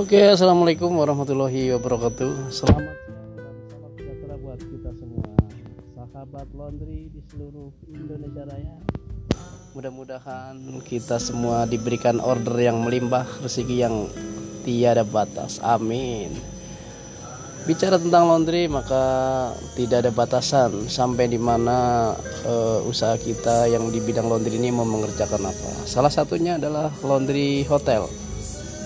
Oke, assalamualaikum warahmatullahi wabarakatuh. Selamat dan salam sejahtera buat kita semua, sahabat laundry di seluruh Indonesia Raya. Mudah-mudahan kita semua diberikan order yang melimpah, rezeki yang tiada batas. Amin. Bicara tentang laundry, maka tidak ada batasan sampai di mana uh, usaha kita yang di bidang laundry ini mau mengerjakan apa. Salah satunya adalah laundry hotel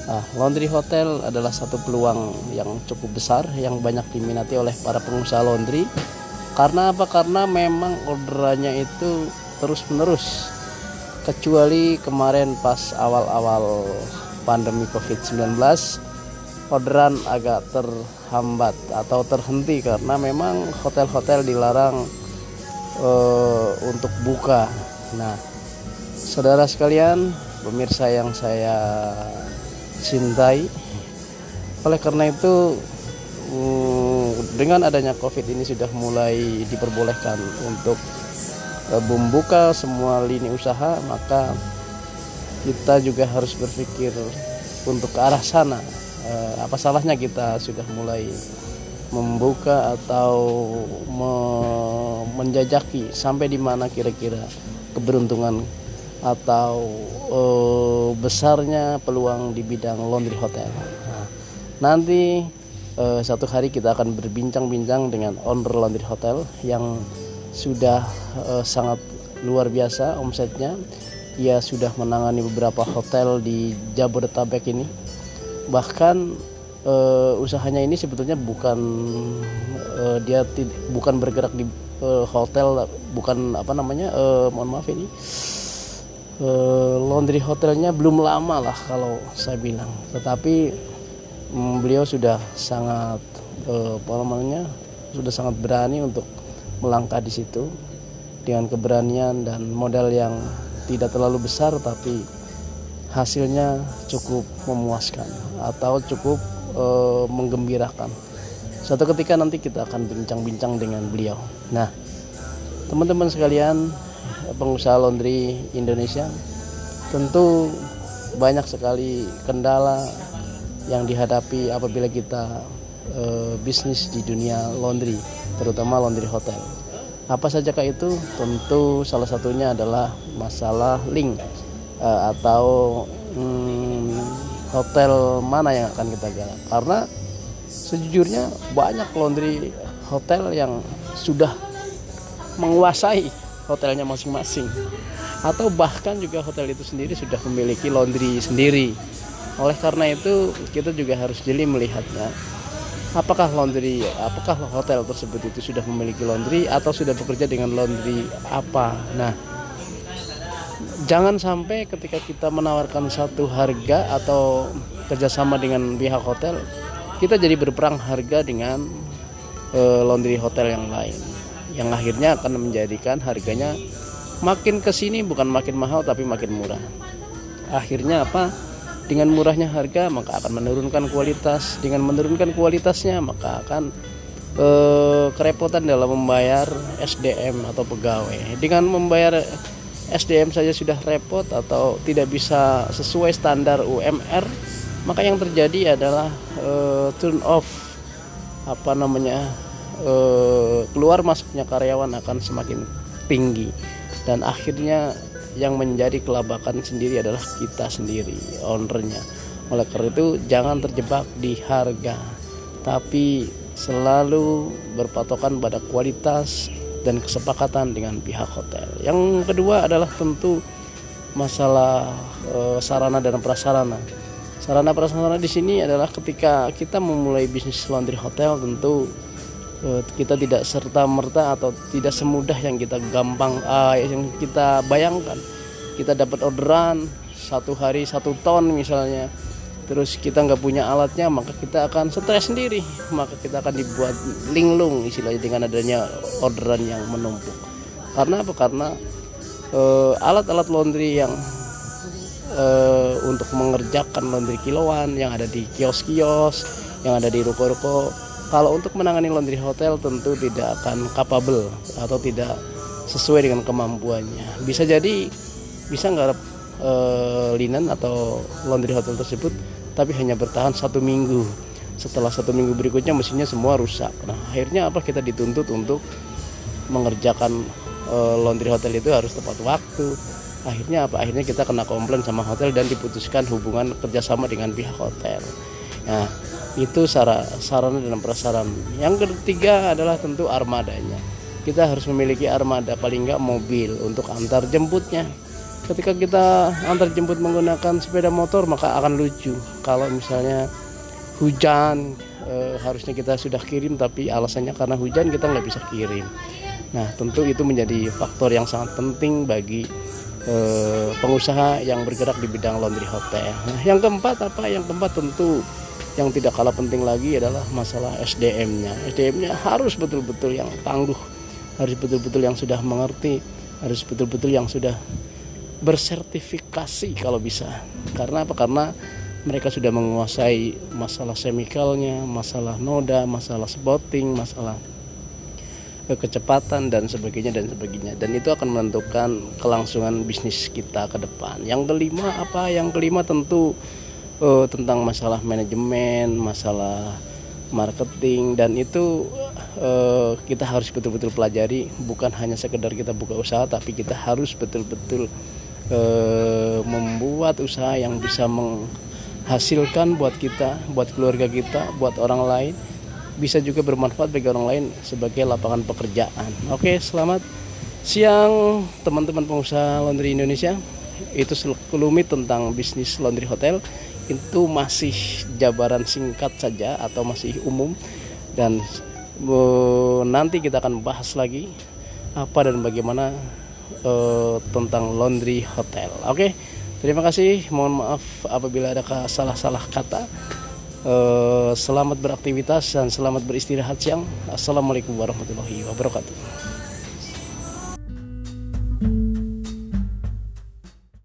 Nah, laundry hotel adalah satu peluang yang cukup besar yang banyak diminati oleh para pengusaha laundry. Karena apa? Karena memang orderannya itu terus-menerus. Kecuali kemarin pas awal-awal pandemi Covid-19 orderan agak terhambat atau terhenti karena memang hotel-hotel dilarang uh, untuk buka. Nah, saudara sekalian, pemirsa yang saya cintai oleh karena itu mm, dengan adanya covid ini sudah mulai diperbolehkan untuk eh, membuka semua lini usaha maka kita juga harus berpikir untuk ke arah sana. Eh, apa salahnya kita sudah mulai membuka atau menjajaki sampai di mana kira-kira keberuntungan atau uh, besarnya peluang di bidang laundry hotel. Nah, nanti uh, satu hari kita akan berbincang-bincang dengan owner laundry hotel yang sudah uh, sangat luar biasa omsetnya. Ia sudah menangani beberapa hotel di Jabodetabek ini. Bahkan uh, usahanya ini sebetulnya bukan uh, dia bukan bergerak di uh, hotel, bukan apa namanya, uh, mohon maaf ini uh, laundry hotelnya belum lama lah kalau saya bilang tetapi um, beliau sudah sangat namanya sudah sangat berani untuk melangkah di situ dengan keberanian dan modal yang tidak terlalu besar tapi hasilnya cukup memuaskan atau cukup uh, menggembirakan. Suatu ketika nanti kita akan bincang-bincang dengan beliau. Nah, teman-teman sekalian, pengusaha laundry Indonesia. Tentu banyak sekali kendala yang dihadapi apabila kita e, bisnis di dunia laundry terutama laundry hotel. Apa saja kah itu? Tentu salah satunya adalah masalah link e, atau hmm, hotel mana yang akan kita garap karena sejujurnya banyak laundry hotel yang sudah menguasai hotelnya masing-masing. Atau bahkan juga hotel itu sendiri sudah memiliki laundry sendiri. Oleh karena itu kita juga harus jeli melihatnya. Apakah laundry apakah hotel tersebut itu sudah memiliki laundry atau sudah bekerja dengan laundry apa? Nah jangan sampai ketika kita menawarkan satu harga atau kerjasama dengan pihak hotel kita jadi berperang harga dengan e, laundry hotel yang lain yang akhirnya akan menjadikan harganya makin ke sini bukan makin mahal tapi makin murah. Akhirnya apa? Dengan murahnya harga maka akan menurunkan kualitas. Dengan menurunkan kualitasnya maka akan eh, kerepotan dalam membayar SDM atau pegawai. Dengan membayar SDM saja sudah repot atau tidak bisa sesuai standar UMR, maka yang terjadi adalah eh, turn off apa namanya Eh, keluar masuknya karyawan akan semakin tinggi. Dan akhirnya yang menjadi kelabakan sendiri adalah kita sendiri ownernya. Oleh karena itu jangan terjebak di harga tapi selalu berpatokan pada kualitas dan kesepakatan dengan pihak hotel. Yang kedua adalah tentu masalah e, sarana dan prasarana. Sarana prasarana di sini adalah ketika kita memulai bisnis laundry hotel tentu kita tidak serta merta atau tidak semudah yang kita gampang uh, yang kita bayangkan. Kita dapat orderan satu hari satu ton misalnya. Terus kita nggak punya alatnya maka kita akan stres sendiri. Maka kita akan dibuat linglung istilahnya dengan adanya orderan yang menumpuk. Karena apa? Karena uh, alat-alat laundry yang uh, untuk mengerjakan laundry kiloan yang ada di kios-kios yang ada di ruko-ruko kalau untuk menangani laundry hotel tentu tidak akan capable atau tidak sesuai dengan kemampuannya. Bisa jadi bisa nggak e, linen atau laundry hotel tersebut tapi hanya bertahan satu minggu. Setelah satu minggu berikutnya mesinnya semua rusak. Nah akhirnya apa? Kita dituntut untuk mengerjakan e, laundry hotel itu harus tepat waktu. Akhirnya apa? Akhirnya kita kena komplain sama hotel dan diputuskan hubungan kerjasama dengan pihak hotel. Nah itu sarana, dan prasarana yang ketiga adalah tentu armadanya. Kita harus memiliki armada paling nggak mobil untuk antar jemputnya. Ketika kita antar jemput menggunakan sepeda motor maka akan lucu. Kalau misalnya hujan e, harusnya kita sudah kirim tapi alasannya karena hujan kita nggak bisa kirim. Nah tentu itu menjadi faktor yang sangat penting bagi e, pengusaha yang bergerak di bidang laundry hotel. Nah yang keempat apa? Yang keempat tentu yang tidak kalah penting lagi adalah masalah SDM-nya. SDM-nya harus betul-betul yang tangguh, harus betul-betul yang sudah mengerti, harus betul-betul yang sudah bersertifikasi kalau bisa. Karena apa? Karena mereka sudah menguasai masalah semikalnya, masalah noda, masalah spotting, masalah eh, kecepatan dan sebagainya dan sebagainya dan itu akan menentukan kelangsungan bisnis kita ke depan. Yang kelima apa? Yang kelima tentu uh, tentang masalah manajemen, masalah marketing dan itu uh, kita harus betul-betul pelajari bukan hanya sekedar kita buka usaha tapi kita harus betul-betul uh, membuat usaha yang bisa menghasilkan buat kita, buat keluarga kita, buat orang lain bisa juga bermanfaat bagi orang lain sebagai lapangan pekerjaan. Oke, selamat siang teman-teman pengusaha laundry Indonesia. Itu sekelumit tentang bisnis laundry hotel itu masih jabaran singkat saja atau masih umum dan nanti kita akan bahas lagi apa dan bagaimana uh, tentang laundry hotel. Oke, okay? terima kasih. Mohon maaf apabila ada salah-salah kata. Uh, selamat beraktivitas dan selamat beristirahat siang. Assalamualaikum warahmatullahi wabarakatuh.